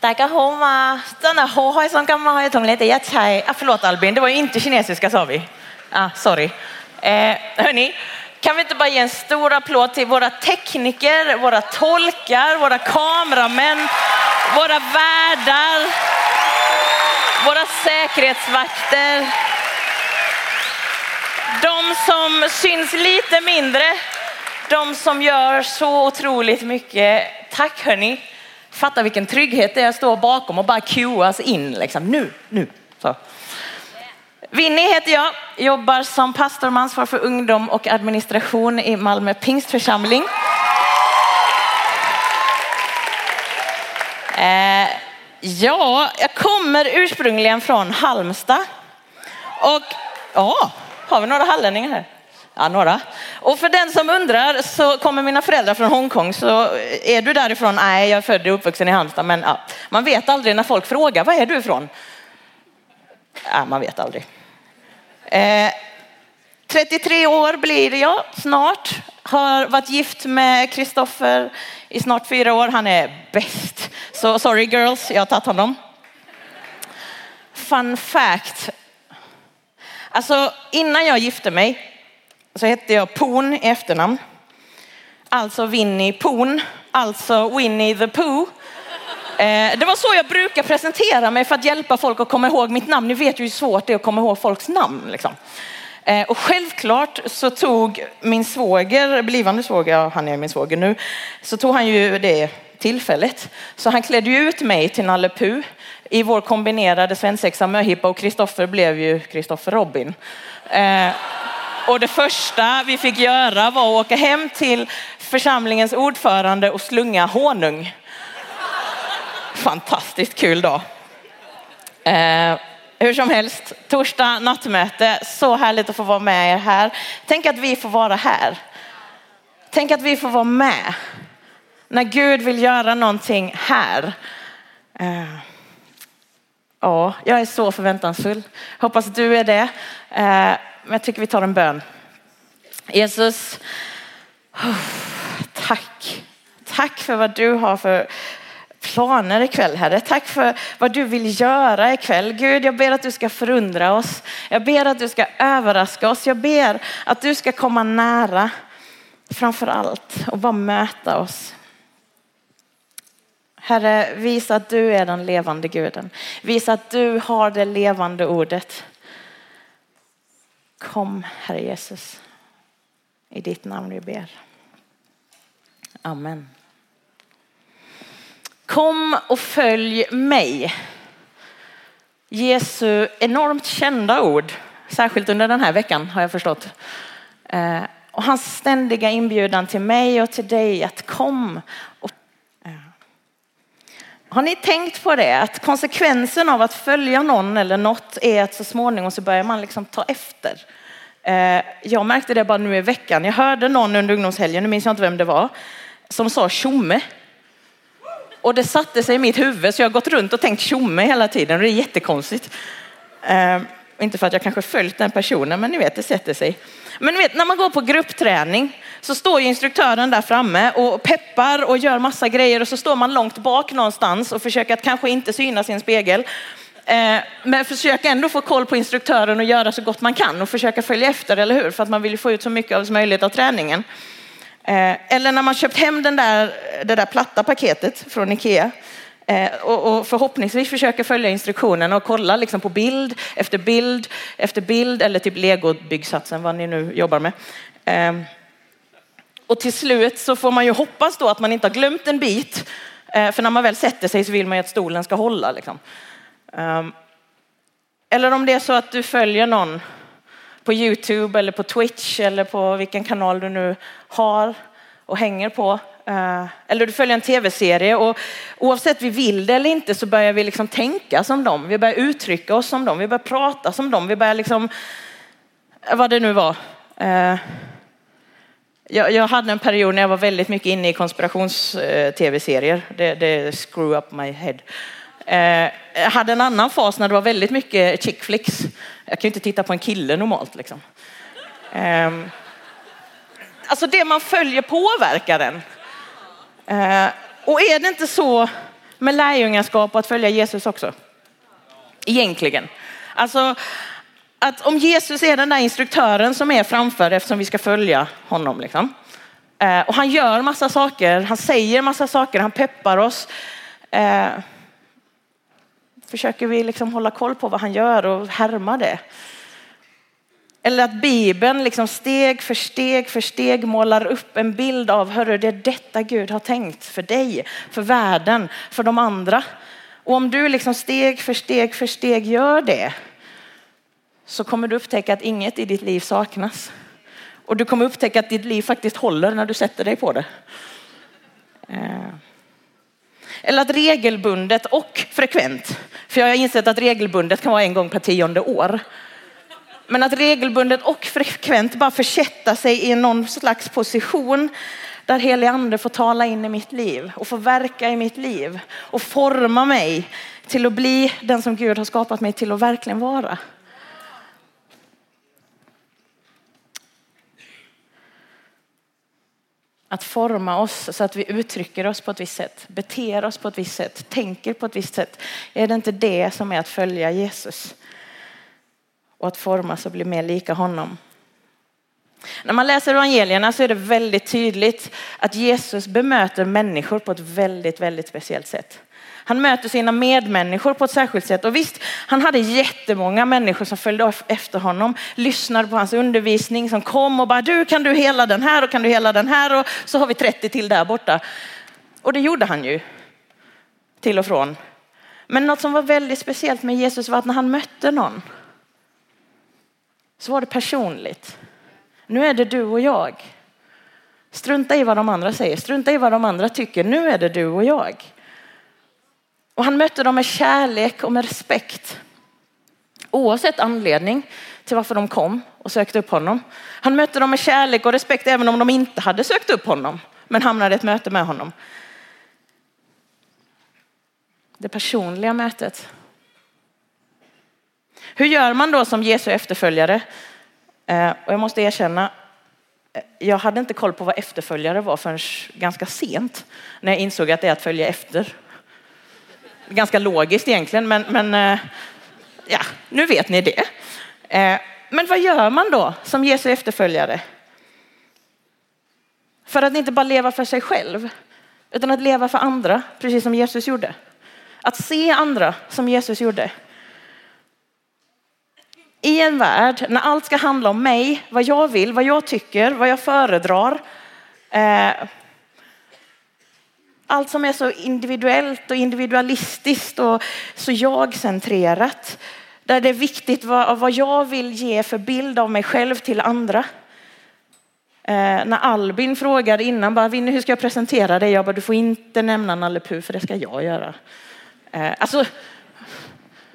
Takahoma, ah, förlåt Albin, det var ju inte kinesiska sa vi. Ah, sorry. Eh, hörni, kan vi inte bara ge en stor applåd till våra tekniker, våra tolkar, våra kameramän, våra värdar, våra säkerhetsvakter. De som syns lite mindre, de som gör så otroligt mycket. Tack hörni. Fatta vilken trygghet det är att stå bakom och bara cueas in liksom. Nu, nu. Så. Winnie heter jag, jobbar som pastor med ansvar för ungdom och administration i Malmö pingstförsamling. Eh, ja, jag kommer ursprungligen från Halmstad. Och ja, har vi några hallänningar här? Ja, några. Och för den som undrar så kommer mina föräldrar från Hongkong. Så är du därifrån? Nej, jag är född och uppvuxen i Halmstad. Men ja, man vet aldrig när folk frågar, var är du ifrån? Ja, man vet aldrig. Eh, 33 år blir jag snart. Har varit gift med Kristoffer i snart fyra år. Han är bäst. Så sorry girls, jag har tagit honom. Fun fact. Alltså innan jag gifte mig så hette jag Poon i efternamn. Alltså Winnie Poon, alltså Winnie the Pooh. Eh, det var så jag brukar presentera mig för att hjälpa folk att komma ihåg mitt namn. Ni vet ju hur svårt det är att komma ihåg folks namn. Liksom. Eh, och självklart så tog min svåger, blivande svåger, ja, han är min svåger nu, så tog han ju det tillfället. Så han klädde ut mig till Nalle Puh i vår kombinerade svensexa möhippa och Kristoffer blev ju Kristoffer Robin. Eh, och det första vi fick göra var att åka hem till församlingens ordförande och slunga honung. Fantastiskt kul dag. Eh, hur som helst, torsdag nattmöte. Så härligt att få vara med er här. Tänk att vi får vara här. Tänk att vi får vara med. När Gud vill göra någonting här. Eh, ja, jag är så förväntansfull. Hoppas du är det. Eh, men jag tycker vi tar en bön. Jesus, oh, tack. Tack för vad du har för planer ikväll, Herre. Tack för vad du vill göra ikväll. Gud, jag ber att du ska förundra oss. Jag ber att du ska överraska oss. Jag ber att du ska komma nära framför allt och bara möta oss. Herre, visa att du är den levande guden. Visa att du har det levande ordet. Kom, Herre Jesus. I ditt namn vi ber. Amen. Kom och följ mig. Jesu enormt kända ord, särskilt under den här veckan har jag förstått. Eh, och hans ständiga inbjudan till mig och till dig att kom. Och. Har ni tänkt på det? Att konsekvensen av att följa någon eller något är att så småningom så börjar man liksom ta efter. Eh, jag märkte det bara nu i veckan. Jag hörde någon under ungdomshelgen, nu minns jag inte vem det var, som sa tjomme. Och det satte sig i mitt huvud så jag har gått runt och tänkt tjomme hela tiden och det är jättekonstigt. Eh, inte för att jag kanske följt den personen men ni vet det sätter sig. Men ni vet när man går på gruppträning så står ju instruktören där framme och peppar och gör massa grejer och så står man långt bak någonstans och försöker att kanske inte syna sin spegel. Eh, men försöka ändå få koll på instruktören och göra så gott man kan och försöka följa efter, eller hur? För att man vill få ut så mycket som möjligt av träningen. Eh, eller när man köpt hem den där, det där platta paketet från Ikea eh, och, förhoppningsvis försöker följa instruktionerna och kolla liksom på bild efter bild efter bild eller typ legobyggsatsen vad ni nu jobbar med. Och till slut så får man ju hoppas då att man inte har glömt en bit eh, för när man väl sätter sig så vill man ju att stolen ska hålla. Liksom. Ehm, eller om det är så att du följer någon på Youtube eller på Twitch eller på vilken kanal du nu har och hänger på. Eh, eller du följer en tv-serie och oavsett vi vill det eller inte så börjar vi liksom tänka som dem. Vi börjar uttrycka oss som dem. Vi börjar prata som dem. Vi börjar liksom, vad det nu var. Eh, jag, jag, hade en period när jag var väldigt mycket inne i konspirations-tv-serier. Eh, det, det screw up my head. Eh, jag hade en annan fas när det var väldigt mycket chick flicks. Jag kan ju inte titta på en kille normalt liksom. Eh, alltså det man följer påverkar den. Eh, och är det inte så med lärjungaskap och att följa Jesus också. Egentligen. Alltså att om Jesus är den där instruktören som är framför eftersom vi ska följa honom. Liksom. Eh, och han gör massa saker, han säger massa saker, han peppar oss. Eh, försöker vi liksom hålla koll på vad han gör och härma det? Eller att Bibeln liksom steg för steg för steg målar upp en bild av, hörru det är detta Gud har tänkt för dig, för världen, för de andra. Och om du liksom steg för steg för steg gör det så kommer du upptäcka att inget i ditt liv saknas. Och du kommer upptäcka att ditt liv faktiskt håller när du sätter dig på det. Eh. Eller att regelbundet och frekvent, för jag har insett att regelbundet kan vara en gång per tionde år. Men att regelbundet och frekvent bara försätta sig i någon slags position där helig ande får tala in i mitt liv och få verka i mitt liv och forma mig till att bli den som Gud har skapat mig till att verkligen vara. Att forma oss så att vi uttrycker oss på ett visst sätt, beter oss på ett visst sätt, tänker på ett visst sätt. Är det inte det som är att följa Jesus? Och att formas och bli mer lika honom. När man läser evangelierna så är det väldigt tydligt att Jesus bemöter människor på ett väldigt, väldigt speciellt sätt. Han möter sina medmänniskor på ett särskilt sätt. Och visst, han hade jättemånga människor som följde efter honom, lyssnade på hans undervisning, som kom och bara du kan du hela den här och kan du hela den här och så har vi 30 till där borta. Och det gjorde han ju. Till och från. Men något som var väldigt speciellt med Jesus var att när han mötte någon så var det personligt. Nu är det du och jag. Strunta i vad de andra säger, strunta i vad de andra tycker. Nu är det du och jag. Och han mötte dem med kärlek och med respekt. Oavsett anledning till varför de kom och sökte upp honom. Han mötte dem med kärlek och respekt även om de inte hade sökt upp honom men hamnade i ett möte med honom. Det personliga mötet. Hur gör man då som Jesu efterföljare? Eh, och jag måste erkänna, eh, jag hade inte koll på vad efterföljare var förrän ganska sent när jag insåg att det är att följa efter Ganska logiskt egentligen, men, men eh, ja, nu vet ni det. Eh, men vad gör man då som Jesu efterföljare? För att inte bara leva för sig själv, utan att leva för andra, precis som Jesus gjorde. Att se andra som Jesus gjorde. I en värld när allt ska handla om mig, vad jag vill, vad jag tycker, vad jag föredrar, eh, allt som är så individuellt och individualistiskt och så jag-centrerat. Där det är viktigt vad, vad jag vill ge för bild av mig själv till andra. Eh, när Albin frågade innan, bara, Vinny hur ska jag presentera dig? Jag bara, du får inte nämna Nalle Puh för det ska jag göra. Eh, alltså,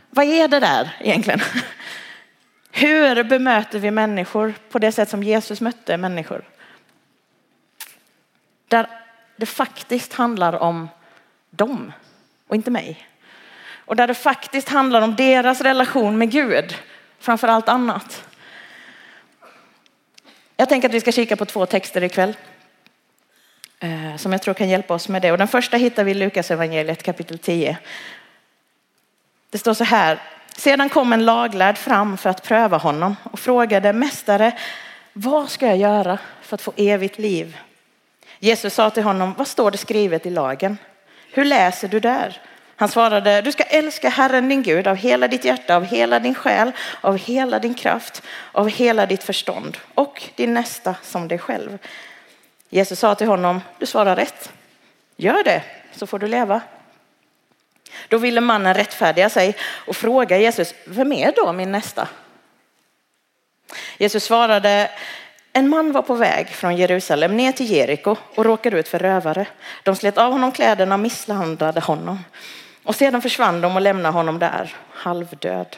vad är det där egentligen? Hur bemöter vi människor på det sätt som Jesus mötte människor? Där det faktiskt handlar om dem och inte mig. Och där det faktiskt handlar om deras relation med Gud framför allt annat. Jag tänker att vi ska kika på två texter ikväll eh, som jag tror kan hjälpa oss med det. Och den första hittar vi i Lukas evangeliet kapitel 10. Det står så här. Sedan kom en laglärd fram för att pröva honom och frågade mästare, vad ska jag göra för att få evigt liv? Jesus sa till honom, vad står det skrivet i lagen? Hur läser du där? Han svarade, du ska älska Herren din Gud av hela ditt hjärta, av hela din själ, av hela din kraft, av hela ditt förstånd och din nästa som dig själv. Jesus sa till honom, du svarar rätt. Gör det så får du leva. Då ville mannen rättfärdiga sig och fråga Jesus, vem är då min nästa? Jesus svarade, en man var på väg från Jerusalem ner till Jeriko och råkade ut för rövare. De slet av honom kläderna och misshandlade honom. Och sedan försvann de och lämnade honom där, halvdöd.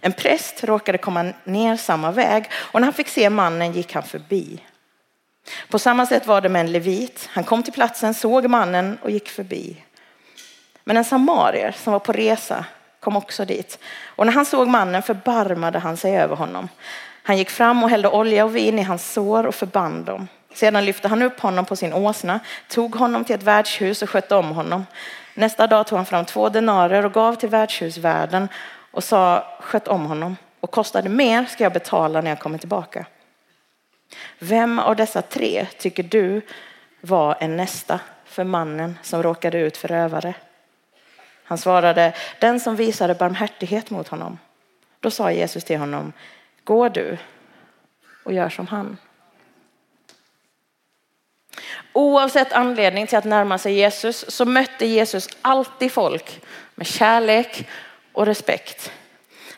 En präst råkade komma ner samma väg och när han fick se mannen gick han förbi. På samma sätt var det med en levit. Han kom till platsen, såg mannen och gick förbi. Men en samarier som var på resa kom också dit. Och när han såg mannen förbarmade han sig över honom. Han gick fram och hällde olja och vin i hans sår och förband dem. Sedan lyfte han upp honom på sin åsna, tog honom till ett värdshus och skötte om honom. Nästa dag tog han fram två denarer och gav till värdshusvärden och sa sköt om honom och kostade mer ska jag betala när jag kommer tillbaka. Vem av dessa tre tycker du var en nästa för mannen som råkade ut för rövare? Han svarade, den som visade barmhärtighet mot honom. Då sa Jesus till honom, gå du och gör som han. Oavsett anledning till att närma sig Jesus så mötte Jesus alltid folk med kärlek och respekt.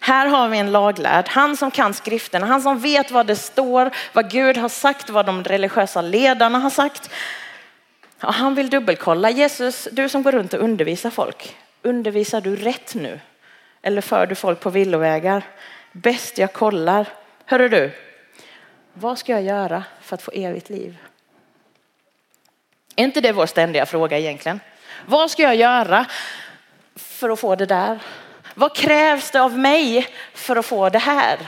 Här har vi en laglärd, han som kan skrifterna, han som vet vad det står, vad Gud har sagt, vad de religiösa ledarna har sagt. Och han vill dubbelkolla. Jesus, du som går runt och undervisar folk, undervisar du rätt nu? Eller för du folk på villovägar? Bäst jag kollar. Hörru du, vad ska jag göra för att få evigt liv? Är inte det vår ständiga fråga egentligen? Vad ska jag göra för att få det där? Vad krävs det av mig för att få det här?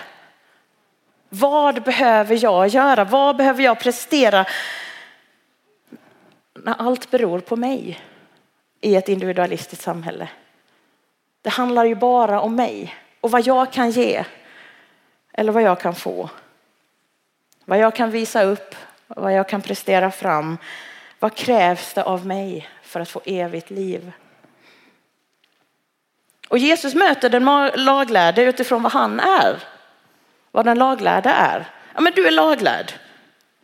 Vad behöver jag göra? Vad behöver jag prestera? När allt beror på mig i ett individualistiskt samhälle. Det handlar ju bara om mig och vad jag kan ge eller vad jag kan få. Vad jag kan visa upp, vad jag kan prestera fram. Vad krävs det av mig för att få evigt liv? Och Jesus möter den laglärde utifrån vad han är. Vad den laglärde är. Ja, men du är laglärd.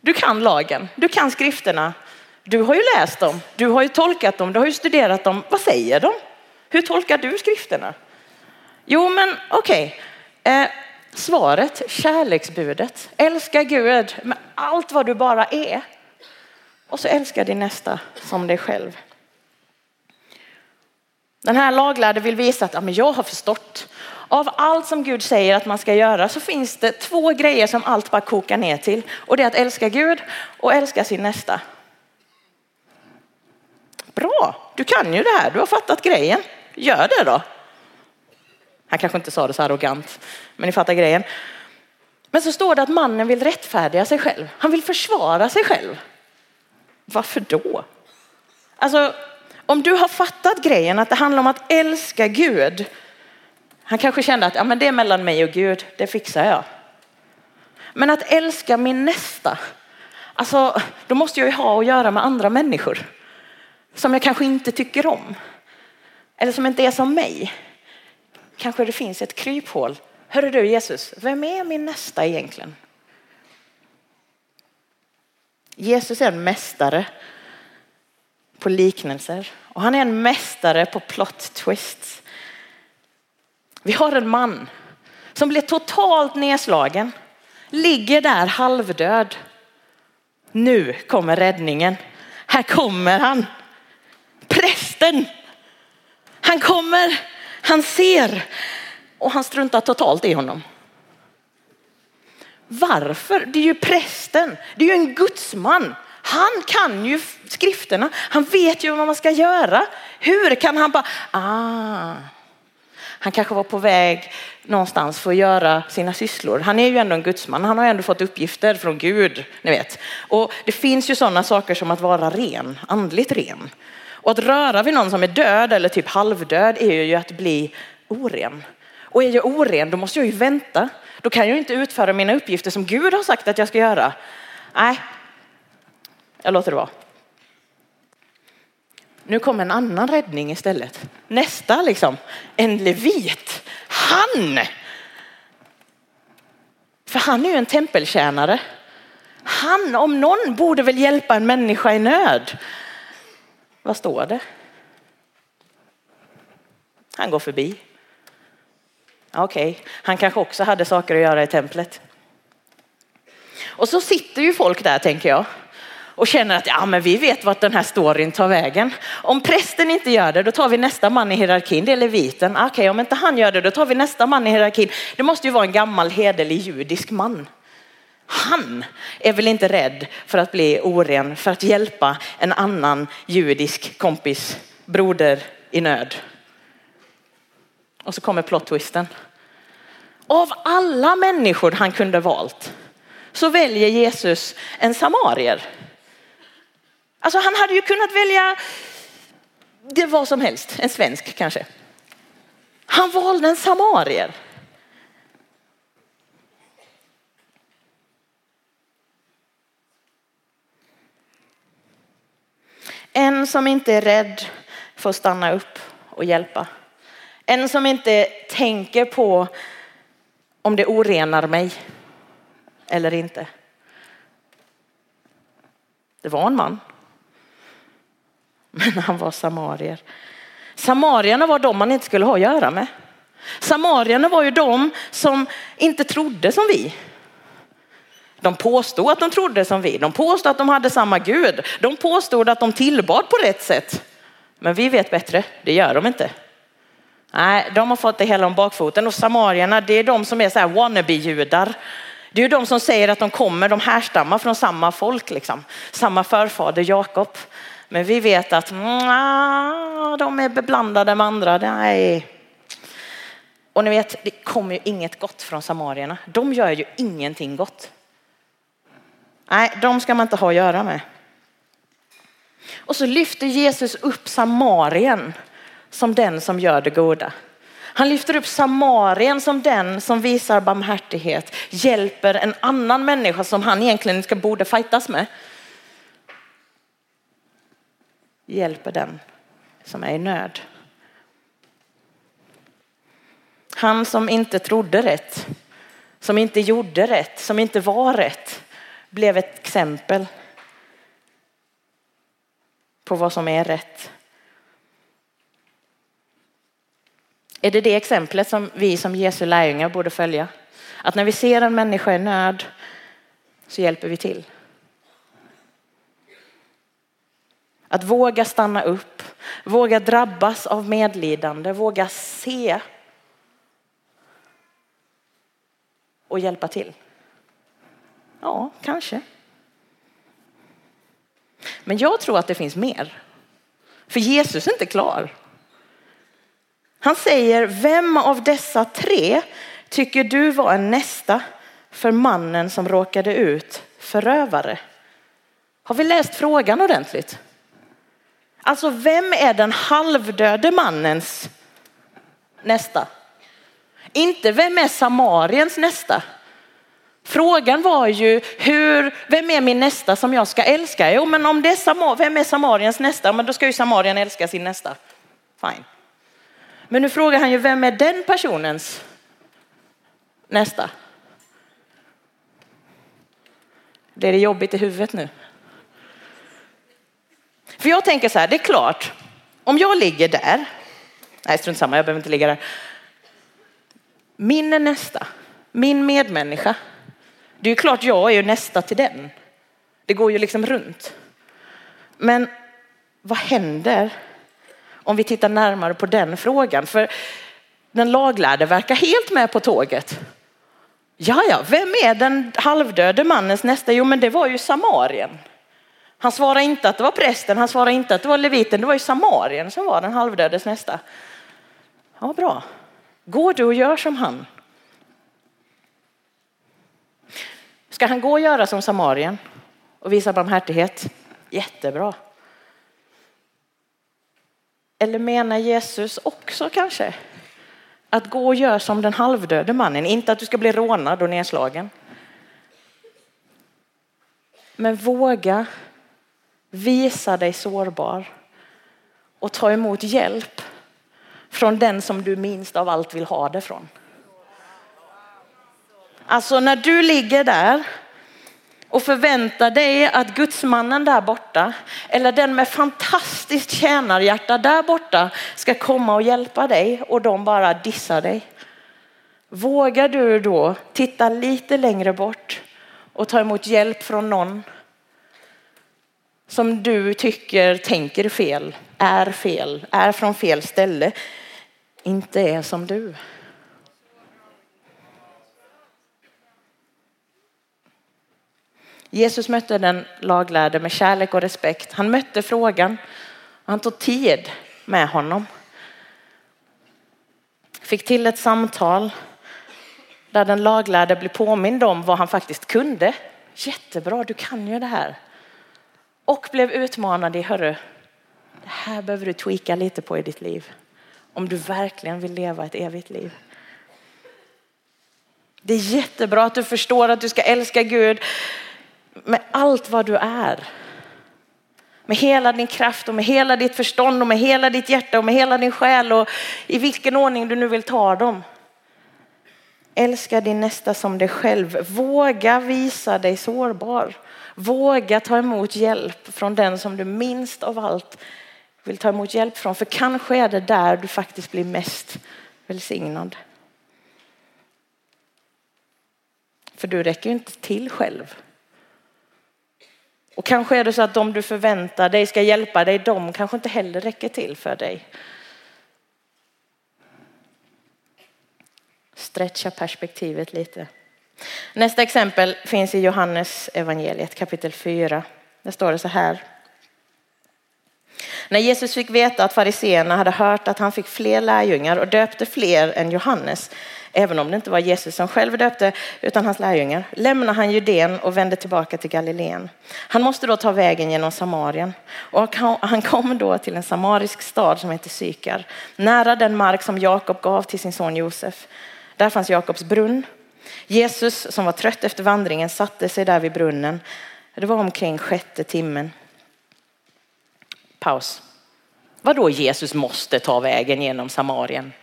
Du kan lagen, du kan skrifterna. Du har ju läst dem, du har ju tolkat dem, du har ju studerat dem. Vad säger de? Hur tolkar du skrifterna? Jo, men okej. Okay. Eh, svaret, kärleksbudet. Älska Gud med allt vad du bara är. Och så älska din nästa som dig själv. Den här laglärde vill visa att ja, men jag har förstått. Av allt som Gud säger att man ska göra så finns det två grejer som allt bara kokar ner till. Och det är att älska Gud och älska sin nästa. Bra, du kan ju det här, du har fattat grejen. Gör det då. Han kanske inte sa det så arrogant, men ni fattar grejen. Men så står det att mannen vill rättfärdiga sig själv. Han vill försvara sig själv. Varför då? Alltså, om du har fattat grejen att det handlar om att älska Gud. Han kanske kände att ja, men det är mellan mig och Gud, det fixar jag. Men att älska min nästa, alltså då måste jag ju ha att göra med andra människor som jag kanske inte tycker om. Eller som inte är som mig. Kanske det finns ett kryphål. Hörru du Jesus, vem är min nästa egentligen? Jesus är en mästare på liknelser och han är en mästare på plot twists. Vi har en man som blir totalt nedslagen, ligger där halvdöd. Nu kommer räddningen. Här kommer han. Prästen. Han kommer, han ser och han struntar totalt i honom. Varför? Det är ju prästen. Det är ju en gudsman. Han kan ju skrifterna. Han vet ju vad man ska göra. Hur kan han bara, ah. Han kanske var på väg någonstans för att göra sina sysslor. Han är ju ändå en gudsman. Han har ändå fått uppgifter från Gud, ni vet. Och det finns ju sådana saker som att vara ren, andligt ren. Och att röra vid någon som är död eller typ halvdöd är ju att bli oren. Och är jag oren då måste jag ju vänta. Då kan jag inte utföra mina uppgifter som Gud har sagt att jag ska göra. Nej, jag låter det vara. Nu kommer en annan räddning istället. Nästa liksom, en levit. Han! För han är ju en tempeltjänare. Han om någon borde väl hjälpa en människa i nöd. Vad står det? Han går förbi. Okej, okay. han kanske också hade saker att göra i templet. Och så sitter ju folk där tänker jag och känner att ja, men vi vet vart den här storyn tar vägen. Om prästen inte gör det, då tar vi nästa man i hierarkin, det är leviten. Ah, okej, okay, om inte han gör det, då tar vi nästa man i hierarkin. Det måste ju vara en gammal hederlig judisk man. Han är väl inte rädd för att bli oren för att hjälpa en annan judisk kompis, broder i nöd. Och så kommer plot twisten. Av alla människor han kunde valt så väljer Jesus en samarier. Alltså han hade ju kunnat välja det var som helst, en svensk kanske. Han valde en samarier. En som inte är rädd för att stanna upp och hjälpa. En som inte tänker på om det orenar mig eller inte. Det var en man. Men han var samarier. Samarierna var de man inte skulle ha att göra med. Samarierna var ju de som inte trodde som vi. De påstod att de trodde som vi. De påstod att de hade samma Gud. De påstod att de tillbad på rätt sätt. Men vi vet bättre, det gör de inte. Nej, de har fått det hela om bakfoten och samarierna det är de som är så här wannabe-judar. Det är ju de som säger att de kommer, de härstammar från samma folk, liksom. samma förfader Jakob. Men vi vet att de är beblandade med andra. Nej. Och ni vet, det kommer ju inget gott från samarierna. De gör ju ingenting gott. Nej, de ska man inte ha att göra med. Och så lyfter Jesus upp Samarien som den som gör det goda. Han lyfter upp Samarien som den som visar barmhärtighet, hjälper en annan människa som han egentligen ska borde fightas med. Hjälper den som är i nöd. Han som inte trodde rätt, som inte gjorde rätt, som inte var rätt, blev ett exempel på vad som är rätt. Är det det exemplet som vi som Jesu lärjungar borde följa? Att när vi ser en människa i nöd så hjälper vi till. Att våga stanna upp, våga drabbas av medlidande, våga se och hjälpa till. Ja, kanske. Men jag tror att det finns mer. För Jesus är inte klar. Han säger, vem av dessa tre tycker du var en nästa för mannen som råkade ut förövare? Har vi läst frågan ordentligt? Alltså vem är den halvdöde mannens nästa? Inte vem är Samariens nästa? Frågan var ju hur, vem är min nästa som jag ska älska? Jo, men om det är Samar, vem är Samariens nästa? Men då ska ju Samarien älska sin nästa. Fine. Men nu frågar han ju vem är den personens nästa? Blir det jobbigt i huvudet nu? För jag tänker så här, det är klart, om jag ligger där, nej strunt samma, jag behöver inte ligga där. Min är nästa, min medmänniska, det är ju klart jag är ju nästa till den. Det går ju liksom runt. Men vad händer om vi tittar närmare på den frågan? För den laglärde verkar helt med på tåget. Ja, ja, vem är den halvdöde mannens nästa? Jo, men det var ju Samarien. Han svarar inte att det var prästen, han svarar inte att det var leviten, det var ju Samarien som var den halvdödes nästa. Ja, bra. Går du och gör som han? Ska han gå och göra som Samarien och visa barmhärtighet? Jättebra. Eller menar Jesus också kanske att gå och göra som den halvdöde mannen? Inte att du ska bli rånad och nedslagen. Men våga visa dig sårbar och ta emot hjälp från den som du minst av allt vill ha det från. Alltså när du ligger där och förväntar dig att gudsmannen där borta eller den med fantastiskt tjänarhjärta där borta ska komma och hjälpa dig och de bara dissar dig. Vågar du då titta lite längre bort och ta emot hjälp från någon som du tycker tänker fel, är fel, är från fel ställe, inte är som du. Jesus mötte den laglärde med kärlek och respekt. Han mötte frågan och han tog tid med honom. Fick till ett samtal där den laglärde blev påmind om vad han faktiskt kunde. Jättebra, du kan ju det här. Och blev utmanad i, hörru, Det här behöver du tweaka lite på i ditt liv. Om du verkligen vill leva ett evigt liv. Det är jättebra att du förstår att du ska älska Gud med allt vad du är. Med hela din kraft och med hela ditt förstånd och med hela ditt hjärta och med hela din själ och i vilken ordning du nu vill ta dem. Älska din nästa som dig själv. Våga visa dig sårbar. Våga ta emot hjälp från den som du minst av allt vill ta emot hjälp från. För kanske är det där du faktiskt blir mest välsignad. För du räcker ju inte till själv. Och kanske är det så att de du förväntar dig ska hjälpa dig, de kanske inte heller räcker till för dig. Stretcha perspektivet lite. Nästa exempel finns i Johannes evangeliet kapitel 4. Där står det så här. När Jesus fick veta att fariseerna hade hört att han fick fler lärjungar och döpte fler än Johannes, även om det inte var Jesus som själv döpte utan hans lärjungar, lämnade han Judeen och vände tillbaka till Galileen. Han måste då ta vägen genom Samarien och han kom då till en samarisk stad som heter Sykar, nära den mark som Jakob gav till sin son Josef. Där fanns Jakobs brunn. Jesus som var trött efter vandringen satte sig där vid brunnen. Det var omkring sjätte timmen. Paus. Vad då Jesus måste ta vägen genom Samarien?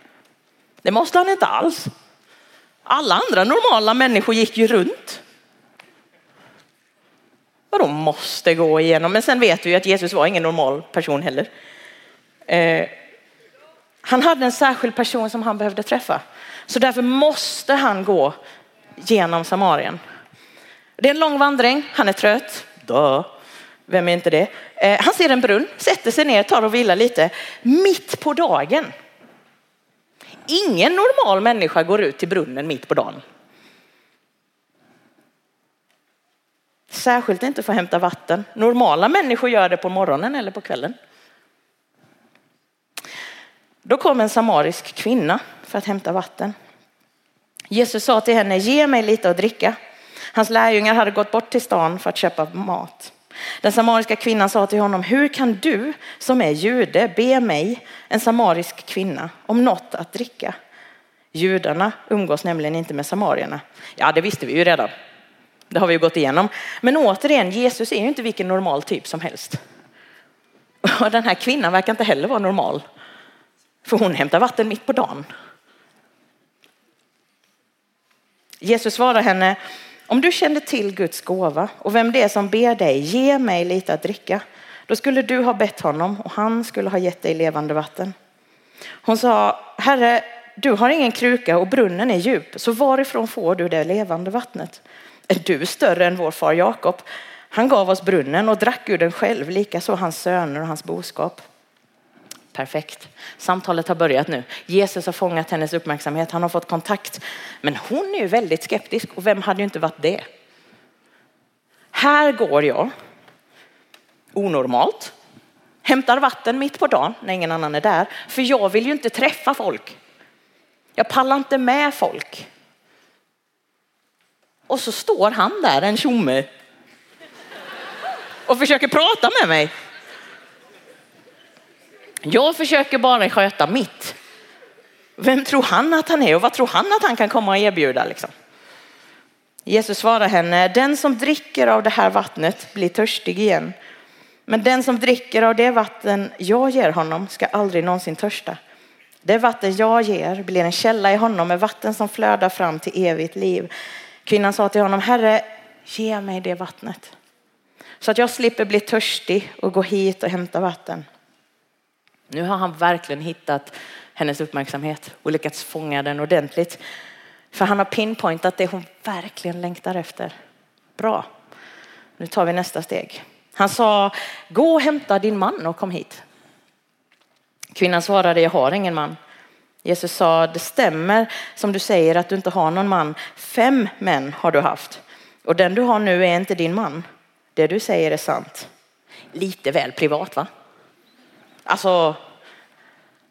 Det måste han inte alls. Alla andra normala människor gick ju runt. Vadå måste gå igenom? Men sen vet vi ju att Jesus var ingen normal person heller. Eh, han hade en särskild person som han behövde träffa. Så därför måste han gå genom Samarien. Det är en lång vandring, han är trött. Dö. Vem är inte det? Eh, han ser en brunn, sätter sig ner, tar och vilar lite. Mitt på dagen. Ingen normal människa går ut till brunnen mitt på dagen. Särskilt inte för att hämta vatten. Normala människor gör det på morgonen eller på kvällen. Då kom en samarisk kvinna för att hämta vatten. Jesus sa till henne, ge mig lite att dricka. Hans lärjungar hade gått bort till stan för att köpa mat. Den samariska kvinnan sa till honom, hur kan du som är jude be mig, en samarisk kvinna, om något att dricka? Judarna umgås nämligen inte med samarierna. Ja, det visste vi ju redan. Det har vi ju gått igenom. Men återigen, Jesus är ju inte vilken normal typ som helst. Och den här kvinnan verkar inte heller vara normal. För hon hämtar vatten mitt på dagen. Jesus svarar henne, om du kände till Guds gåva och vem det är som ber dig, ge mig lite att dricka. Då skulle du ha bett honom och han skulle ha gett dig levande vatten. Hon sa, Herre, du har ingen kruka och brunnen är djup, så varifrån får du det levande vattnet? Är du större än vår far Jakob? Han gav oss brunnen och drack ur den själv, likaså hans söner och hans boskap. Perfekt. Samtalet har börjat nu. Jesus har fångat hennes uppmärksamhet. Han har fått kontakt. Men hon är ju väldigt skeptisk och vem hade ju inte varit det? Här går jag onormalt, hämtar vatten mitt på dagen när ingen annan är där. För jag vill ju inte träffa folk. Jag pallar inte med folk. Och så står han där, en tjomme, och försöker prata med mig. Jag försöker bara sköta mitt. Vem tror han att han är och vad tror han att han kan komma och erbjuda? Liksom? Jesus svarar henne, den som dricker av det här vattnet blir törstig igen. Men den som dricker av det vatten jag ger honom ska aldrig någonsin törsta. Det vatten jag ger blir en källa i honom med vatten som flödar fram till evigt liv. Kvinnan sa till honom, Herre, ge mig det vattnet. Så att jag slipper bli törstig och gå hit och hämta vatten. Nu har han verkligen hittat hennes uppmärksamhet och lyckats fånga den ordentligt. För han har pinpointat det hon verkligen längtar efter. Bra, nu tar vi nästa steg. Han sa, gå och hämta din man och kom hit. Kvinnan svarade, jag har ingen man. Jesus sa, det stämmer som du säger att du inte har någon man. Fem män har du haft och den du har nu är inte din man. Det du säger är sant. Lite väl privat va? Alltså,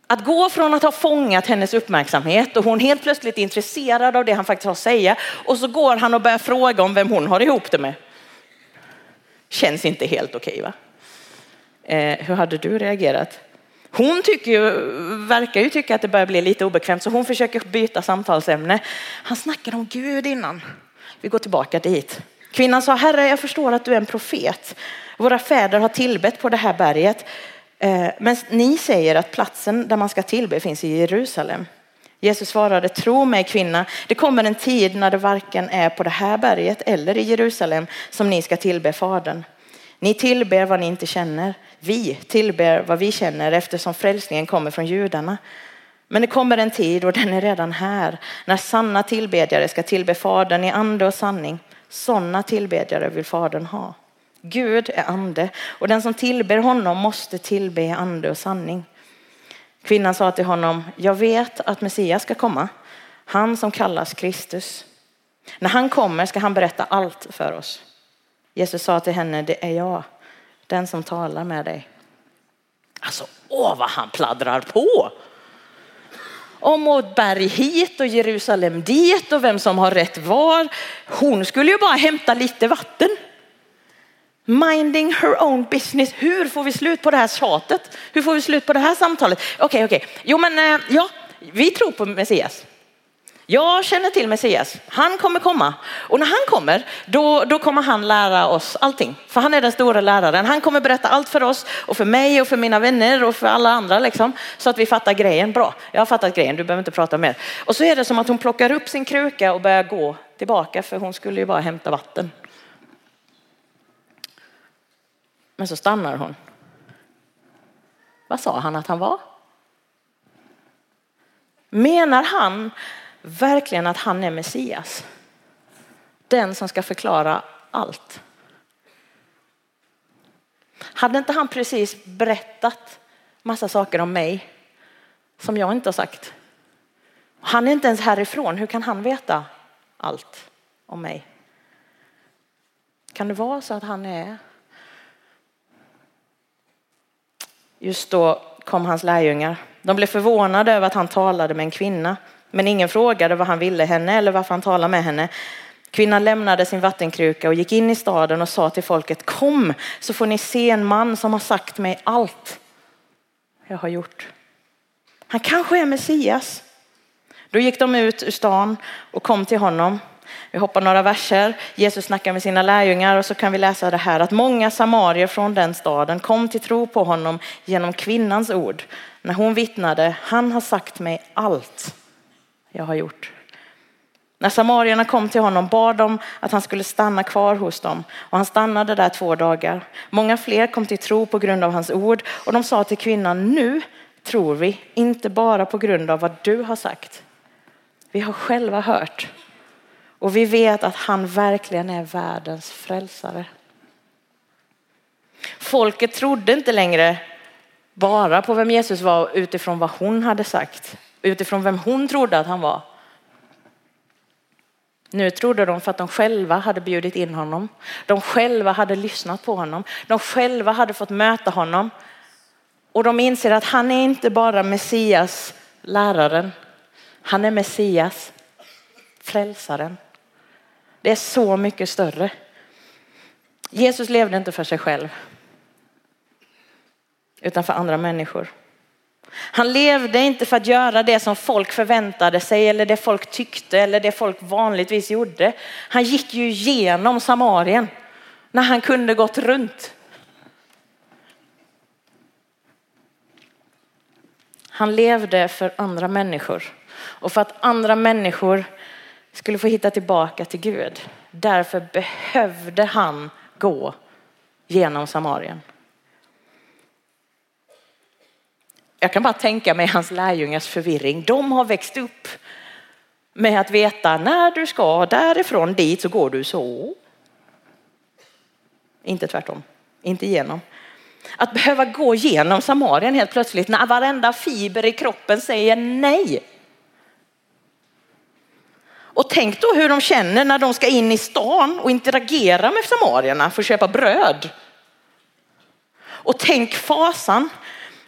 att gå från att ha fångat hennes uppmärksamhet och hon helt plötsligt är intresserad av det han faktiskt har att säga och så går han och börjar fråga om vem hon har ihop det med. Känns inte helt okej va? Eh, hur hade du reagerat? Hon tycker ju, verkar ju tycka att det börjar bli lite obekvämt så hon försöker byta samtalsämne. Han snackar om Gud innan. Vi går tillbaka dit. Kvinnan sa, Herre jag förstår att du är en profet. Våra fäder har tillbett på det här berget. Eh, men ni säger att platsen där man ska tillbe finns i Jerusalem. Jesus svarade, tro mig kvinna, det kommer en tid när det varken är på det här berget eller i Jerusalem som ni ska tillbe Fadern. Ni tillber vad ni inte känner. Vi tillber vad vi känner eftersom frälsningen kommer från judarna. Men det kommer en tid och den är redan här när sanna tillbedjare ska tillbe Fadern i ande och sanning. Sådana tillbedjare vill Fadern ha. Gud är ande och den som tillber honom måste tillbe i ande och sanning. Kvinnan sa till honom, jag vet att Messias ska komma, han som kallas Kristus. När han kommer ska han berätta allt för oss. Jesus sa till henne, det är jag, den som talar med dig. Alltså, åh vad han pladdrar på. Om mot berg hit och Jerusalem dit och vem som har rätt var. Hon skulle ju bara hämta lite vatten. Minding her own business. Hur får vi slut på det här tjatet? Hur får vi slut på det här samtalet? Okej, okay, okej. Okay. Jo, men eh, ja, vi tror på Messias. Jag känner till Messias. Han kommer komma. Och när han kommer, då, då kommer han lära oss allting. För han är den stora läraren. Han kommer berätta allt för oss och för mig och för mina vänner och för alla andra. Liksom, så att vi fattar grejen. Bra, jag har fattat grejen. Du behöver inte prata mer. Och så är det som att hon plockar upp sin kruka och börjar gå tillbaka. För hon skulle ju bara hämta vatten. Men så stannar hon. Vad sa han att han var? Menar han verkligen att han är Messias? Den som ska förklara allt. Hade inte han precis berättat massa saker om mig som jag inte har sagt? Han är inte ens härifrån. Hur kan han veta allt om mig? Kan det vara så att han är Just då kom hans lärjungar. De blev förvånade över att han talade med en kvinna. Men ingen frågade vad han ville henne eller varför han talade med henne. Kvinnan lämnade sin vattenkruka och gick in i staden och sa till folket kom så får ni se en man som har sagt mig allt jag har gjort. Han kanske är Messias. Då gick de ut ur stan och kom till honom. Vi hoppar några verser. Jesus snackar med sina lärjungar och så kan vi läsa det här att många samarier från den staden kom till tro på honom genom kvinnans ord. När hon vittnade, han har sagt mig allt jag har gjort. När samarierna kom till honom bad de att han skulle stanna kvar hos dem och han stannade där två dagar. Många fler kom till tro på grund av hans ord och de sa till kvinnan nu tror vi, inte bara på grund av vad du har sagt. Vi har själva hört och vi vet att han verkligen är världens frälsare. Folket trodde inte längre bara på vem Jesus var utifrån vad hon hade sagt, utifrån vem hon trodde att han var. Nu trodde de för att de själva hade bjudit in honom. De själva hade lyssnat på honom. De själva hade fått möta honom. Och de inser att han är inte bara Messias, läraren. Han är Messias, frälsaren. Det är så mycket större. Jesus levde inte för sig själv. Utan för andra människor. Han levde inte för att göra det som folk förväntade sig eller det folk tyckte eller det folk vanligtvis gjorde. Han gick ju genom Samarien när han kunde gått runt. Han levde för andra människor och för att andra människor skulle få hitta tillbaka till Gud. Därför behövde han gå genom Samarien. Jag kan bara tänka mig hans lärjungars förvirring. De har växt upp med att veta när du ska därifrån dit så går du så. Inte tvärtom, inte genom. Att behöva gå genom Samarien helt plötsligt när varenda fiber i kroppen säger nej. Och tänk då hur de känner när de ska in i stan och interagera med samarierna för att köpa bröd. Och tänk fasan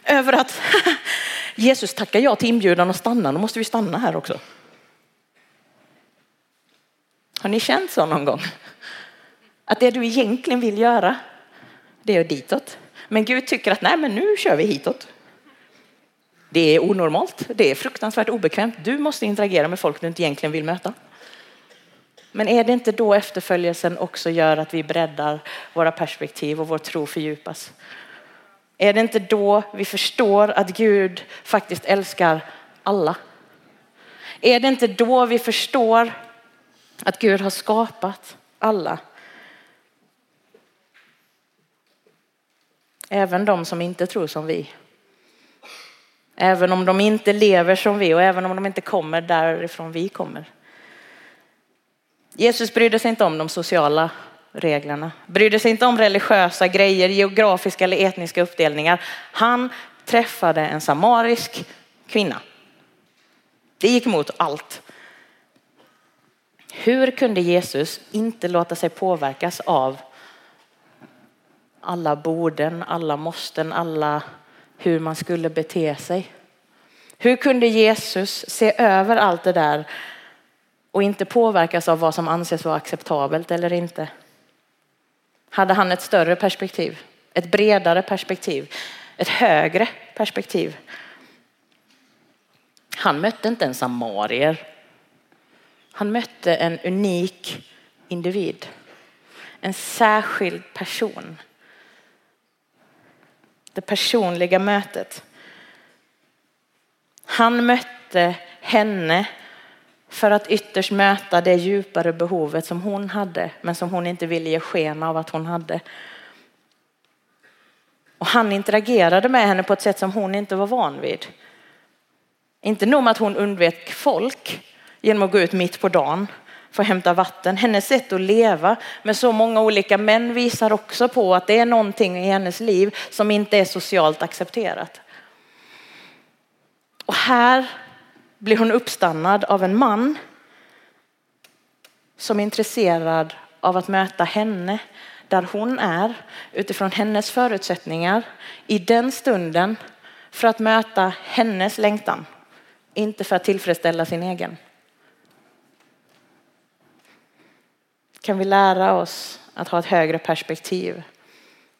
över att Jesus tackar ja till inbjudan och stannar, då måste vi stanna här också. Har ni känt så någon gång? Att det du egentligen vill göra, det är ditåt. Men Gud tycker att nej, men nu kör vi hitåt. Det är onormalt, det är fruktansvärt obekvämt. Du måste interagera med folk du inte egentligen vill möta. Men är det inte då efterföljelsen också gör att vi breddar våra perspektiv och vår tro fördjupas? Är det inte då vi förstår att Gud faktiskt älskar alla? Är det inte då vi förstår att Gud har skapat alla? Även de som inte tror som vi. Även om de inte lever som vi och även om de inte kommer därifrån vi kommer. Jesus brydde sig inte om de sociala reglerna, brydde sig inte om religiösa grejer, geografiska eller etniska uppdelningar. Han träffade en samarisk kvinna. Det gick emot allt. Hur kunde Jesus inte låta sig påverkas av alla borden, alla måsten, alla hur man skulle bete sig? Hur kunde Jesus se över allt det där och inte påverkas av vad som anses vara acceptabelt eller inte? Hade han ett större perspektiv, ett bredare perspektiv, ett högre perspektiv? Han mötte inte en samarier. Han mötte en unik individ. En särskild person. Det personliga mötet. Han mötte henne för att ytterst möta det djupare behovet som hon hade men som hon inte ville ge sken av att hon hade. Och han interagerade med henne på ett sätt som hon inte var van vid. Inte nog med att hon undvek folk genom att gå ut mitt på dagen för att hämta vatten. Hennes sätt att leva med så många olika män visar också på att det är någonting i hennes liv som inte är socialt accepterat. Och här blir hon uppstannad av en man som är intresserad av att möta henne där hon är utifrån hennes förutsättningar i den stunden för att möta hennes längtan, inte för att tillfredsställa sin egen. Kan vi lära oss att ha ett högre perspektiv?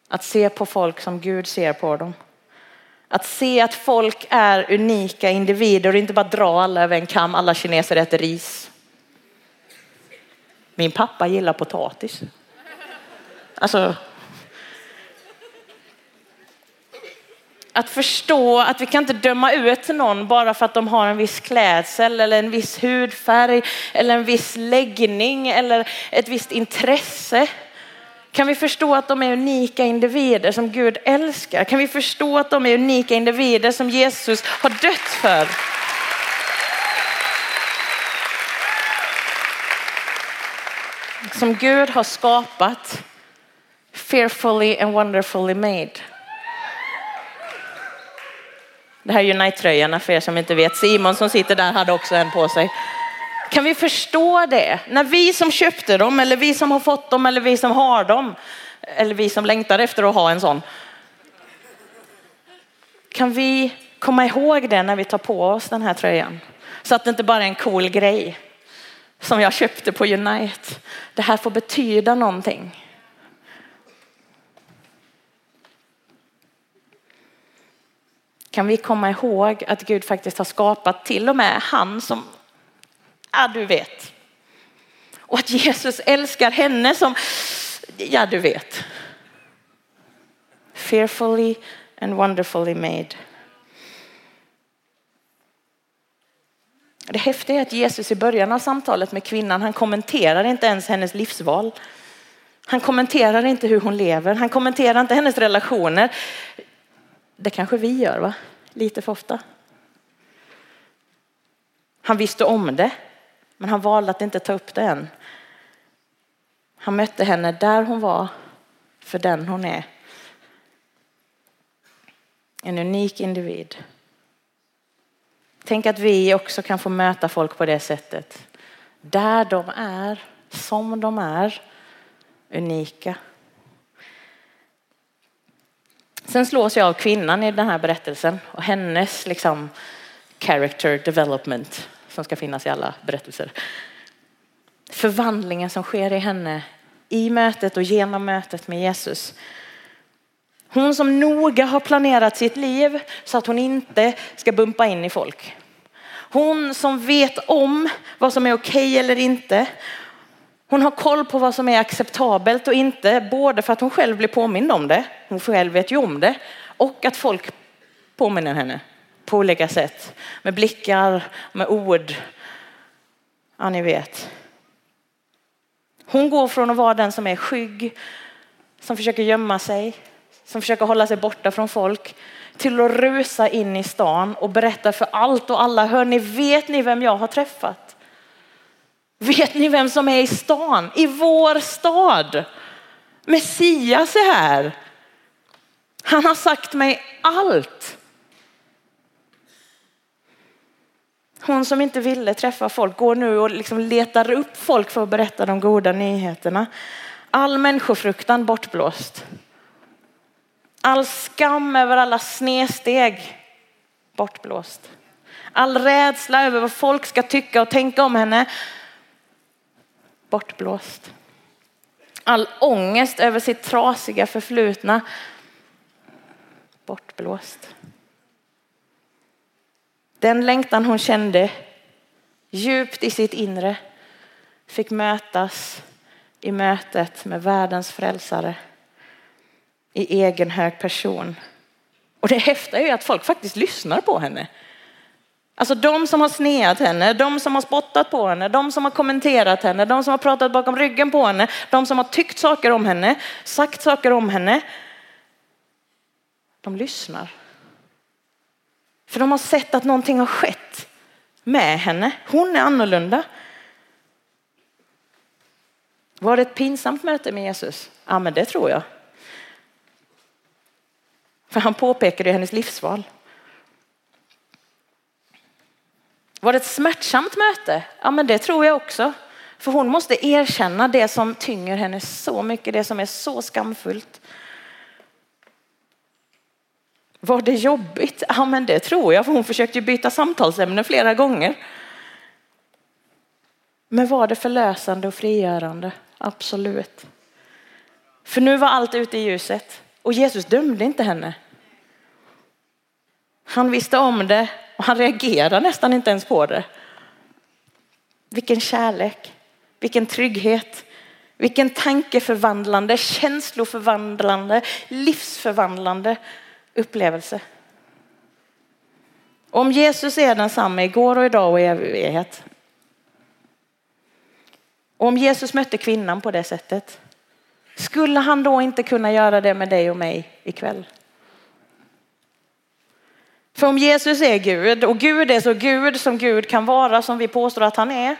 Att se på folk som Gud ser på dem. Att se att folk är unika individer och inte bara dra alla över en kam. Alla kineser äter ris. Min pappa gillar potatis. Alltså. Att förstå att vi kan inte döma ut någon bara för att de har en viss klädsel eller en viss hudfärg eller en viss läggning eller ett visst intresse. Kan vi förstå att de är unika individer som Gud älskar? Kan vi förstå att de är unika individer som Jesus har dött för? Som Gud har skapat, fearfully and wonderfully made. Det här är Unite-tröjorna för er som inte vet. Simon som sitter där hade också en på sig. Kan vi förstå det? När vi som köpte dem eller vi som har fått dem eller vi som har dem eller vi som längtar efter att ha en sån. Kan vi komma ihåg det när vi tar på oss den här tröjan? Så att det inte bara är en cool grej som jag köpte på Unite. Det här får betyda någonting. Kan vi komma ihåg att Gud faktiskt har skapat till och med han som Ja, du vet. Och att Jesus älskar henne som, ja du vet. Fearfully and wonderfully made. Det häftiga är att Jesus i början av samtalet med kvinnan, han kommenterar inte ens hennes livsval. Han kommenterar inte hur hon lever, han kommenterar inte hennes relationer. Det kanske vi gör va? Lite för ofta. Han visste om det. Men han valde att inte ta upp det än. Han mötte henne där hon var, för den hon är. En unik individ. Tänk att vi också kan få möta folk på det sättet. Där de är, som de är, unika. Sen slås jag av kvinnan i den här berättelsen och hennes liksom character development som ska finnas i alla berättelser. Förvandlingen som sker i henne i mötet och genom mötet med Jesus. Hon som noga har planerat sitt liv så att hon inte ska bumpa in i folk. Hon som vet om vad som är okej eller inte. Hon har koll på vad som är acceptabelt och inte, både för att hon själv blir påmind om det, hon själv vet ju om det, och att folk påminner henne på olika sätt. Med blickar, med ord. Ja, ni vet. Hon går från att vara den som är skygg, som försöker gömma sig, som försöker hålla sig borta från folk, till att rusa in i stan och berätta för allt och alla. Hör ni, vet ni vem jag har träffat? Vet ni vem som är i stan? I vår stad. Messias är här. Han har sagt mig allt. Hon som inte ville träffa folk går nu och liksom letar upp folk för att berätta de goda nyheterna. All människofruktan bortblåst. All skam över alla snedsteg bortblåst. All rädsla över vad folk ska tycka och tänka om henne bortblåst. All ångest över sitt trasiga förflutna bortblåst. Den längtan hon kände djupt i sitt inre fick mötas i mötet med världens frälsare i egen hög person. Och det häftiga är ju att folk faktiskt lyssnar på henne. Alltså de som har sneat henne, de som har spottat på henne, de som har kommenterat henne, de som har pratat bakom ryggen på henne, de som har tyckt saker om henne, sagt saker om henne. De lyssnar. För de har sett att någonting har skett med henne. Hon är annorlunda. Var det ett pinsamt möte med Jesus? Ja, men det tror jag. För han påpekade hennes livsval. Var det ett smärtsamt möte? Ja, men det tror jag också. För hon måste erkänna det som tynger henne så mycket, det som är så skamfullt. Var det jobbigt? Ja, men det tror jag, för hon försökte byta samtalsämne flera gånger. Men var det förlösande och frigörande? Absolut. För nu var allt ute i ljuset och Jesus dömde inte henne. Han visste om det och han reagerar nästan inte ens på det. Vilken kärlek, vilken trygghet, vilken tankeförvandlande, känsloförvandlande, livsförvandlande upplevelse. Om Jesus är densamma igår och idag och i evighet. Och om Jesus mötte kvinnan på det sättet, skulle han då inte kunna göra det med dig och mig ikväll? För om Jesus är Gud och Gud är så Gud som Gud kan vara som vi påstår att han är,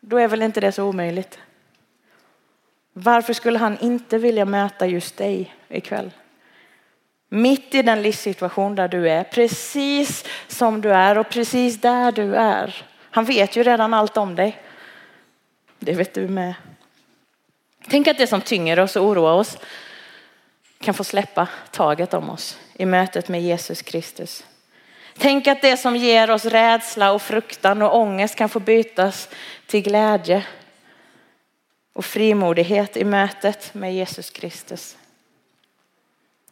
då är väl inte det så omöjligt. Varför skulle han inte vilja möta just dig ikväll? Mitt i den livssituation där du är, precis som du är och precis där du är. Han vet ju redan allt om dig. Det vet du med. Tänk att det som tynger oss och oroar oss kan få släppa taget om oss i mötet med Jesus Kristus. Tänk att det som ger oss rädsla och fruktan och ångest kan få bytas till glädje och frimodighet i mötet med Jesus Kristus.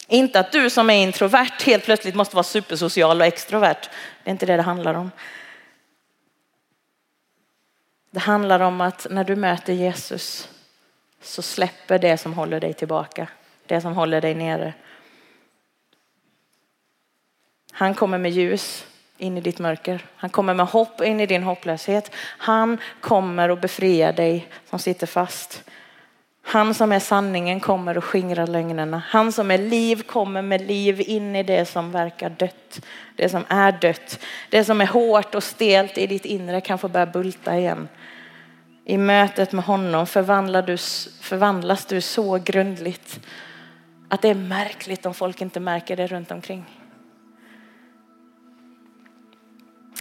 Inte att du som är introvert helt plötsligt måste vara supersocial och extrovert. Det är inte det det handlar om. Det handlar om att när du möter Jesus så släpper det som håller dig tillbaka, det som håller dig nere. Han kommer med ljus in i ditt mörker. Han kommer med hopp in i din hopplöshet. Han kommer att befria dig som sitter fast. Han som är sanningen kommer att skingra lögnerna. Han som är liv kommer med liv in i det som verkar dött. Det som är dött. Det som är hårt och stelt i ditt inre kan få börja bulta igen. I mötet med honom förvandlas du, förvandlas du så grundligt att det är märkligt om folk inte märker det runt omkring.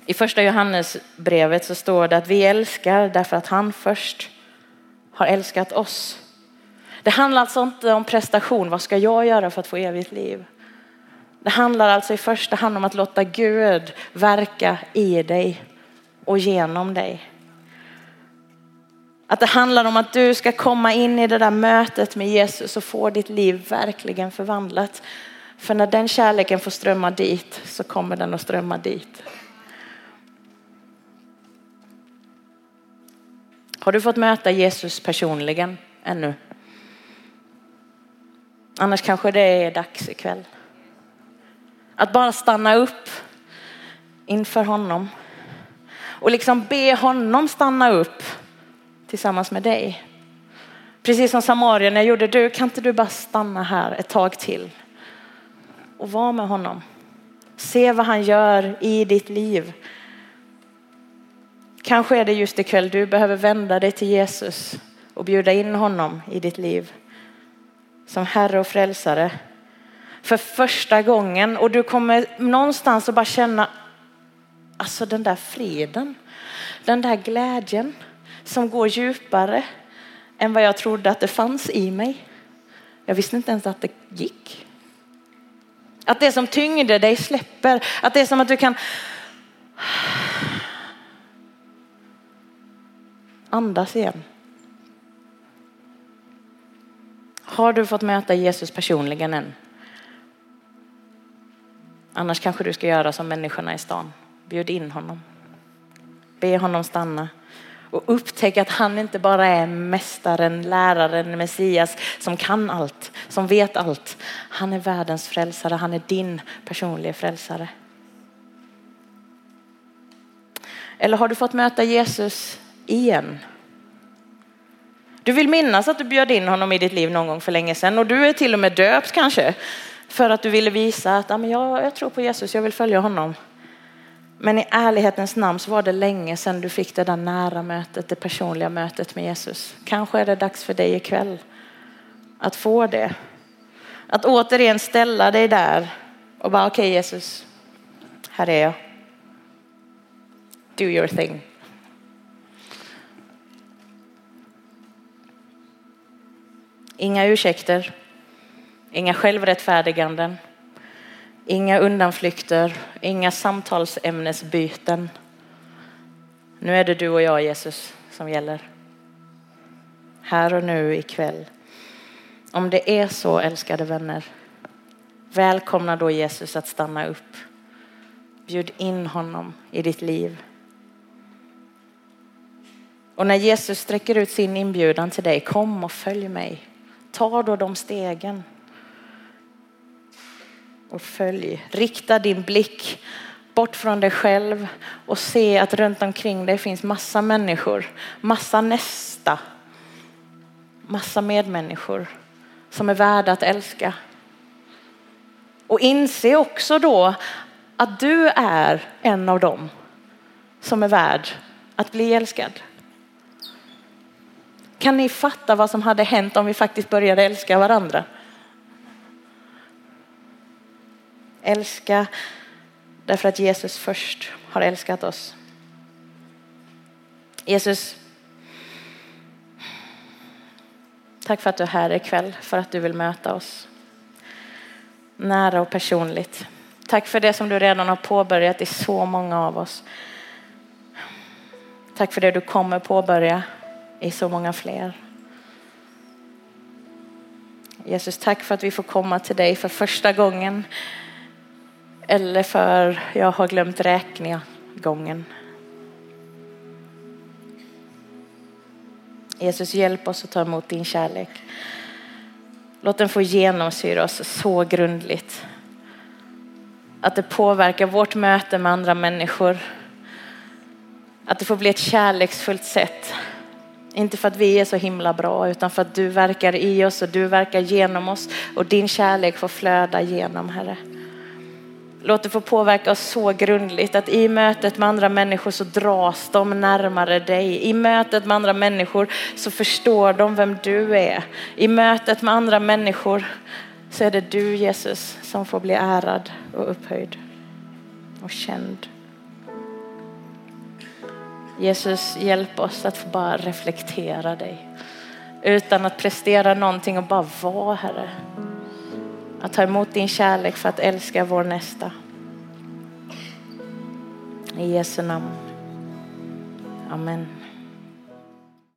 I första Johannesbrevet så står det att vi älskar därför att han först har älskat oss. Det handlar alltså inte om prestation, vad ska jag göra för att få evigt liv? Det handlar alltså i första hand om att låta Gud verka i dig och genom dig. Att det handlar om att du ska komma in i det där mötet med Jesus och få ditt liv verkligen förvandlat. För när den kärleken får strömma dit så kommer den att strömma dit. Har du fått möta Jesus personligen ännu? Annars kanske det är dags ikväll. Att bara stanna upp inför honom och liksom be honom stanna upp tillsammans med dig. Precis som Samarien jag gjorde, du kan inte du bara stanna här ett tag till och vara med honom. Se vad han gör i ditt liv. Kanske är det just ikväll du behöver vända dig till Jesus och bjuda in honom i ditt liv som Herre och frälsare för första gången och du kommer någonstans att bara känna alltså den där friden, den där glädjen som går djupare än vad jag trodde att det fanns i mig. Jag visste inte ens att det gick. Att det som tyngde dig släpper, att det är som att du kan andas igen. Har du fått möta Jesus personligen än? Annars kanske du ska göra som människorna i stan. Bjud in honom. Be honom stanna och upptäck att han inte bara är mästaren, läraren, Messias som kan allt, som vet allt. Han är världens frälsare, han är din personliga frälsare. Eller har du fått möta Jesus igen? Du vill minnas att du bjöd in honom i ditt liv någon gång för länge sedan och du är till och med döpt kanske för att du ville visa att jag, jag tror på Jesus, jag vill följa honom. Men i ärlighetens namn så var det länge sedan du fick det där nära mötet, det personliga mötet med Jesus. Kanske är det dags för dig ikväll att få det. Att återigen ställa dig där och bara okej okay, Jesus, här är jag. Do your thing. Inga ursäkter, inga självrättfärdiganden, inga undanflykter, inga samtalsämnesbyten. Nu är det du och jag Jesus som gäller. Här och nu ikväll. Om det är så älskade vänner, välkomna då Jesus att stanna upp. Bjud in honom i ditt liv. Och när Jesus sträcker ut sin inbjudan till dig, kom och följ mig. Ta då de stegen. Och följ. Rikta din blick bort från dig själv och se att runt omkring dig finns massa människor, massa nästa, massa medmänniskor som är värda att älska. Och inse också då att du är en av dem som är värd att bli älskad. Kan ni fatta vad som hade hänt om vi faktiskt började älska varandra? Älska därför att Jesus först har älskat oss. Jesus, tack för att du är här ikväll, för att du vill möta oss nära och personligt. Tack för det som du redan har påbörjat i så många av oss. Tack för det du kommer påbörja i så många fler. Jesus, tack för att vi får komma till dig för första gången eller för jag har glömt räkna gången. Jesus, hjälp oss att ta emot din kärlek. Låt den få genomsyra oss så grundligt att det påverkar vårt möte med andra människor. Att det får bli ett kärleksfullt sätt inte för att vi är så himla bra utan för att du verkar i oss och du verkar genom oss och din kärlek får flöda genom Herre. Låt det få påverka oss så grundligt att i mötet med andra människor så dras de närmare dig. I mötet med andra människor så förstår de vem du är. I mötet med andra människor så är det du Jesus som får bli ärad och upphöjd och känd. Jesus, hjälp oss att få bara reflektera dig. Utan att prestera någonting och bara vara, Herre. Att ta emot din kärlek för att älska vår nästa. I Jesu namn. Amen.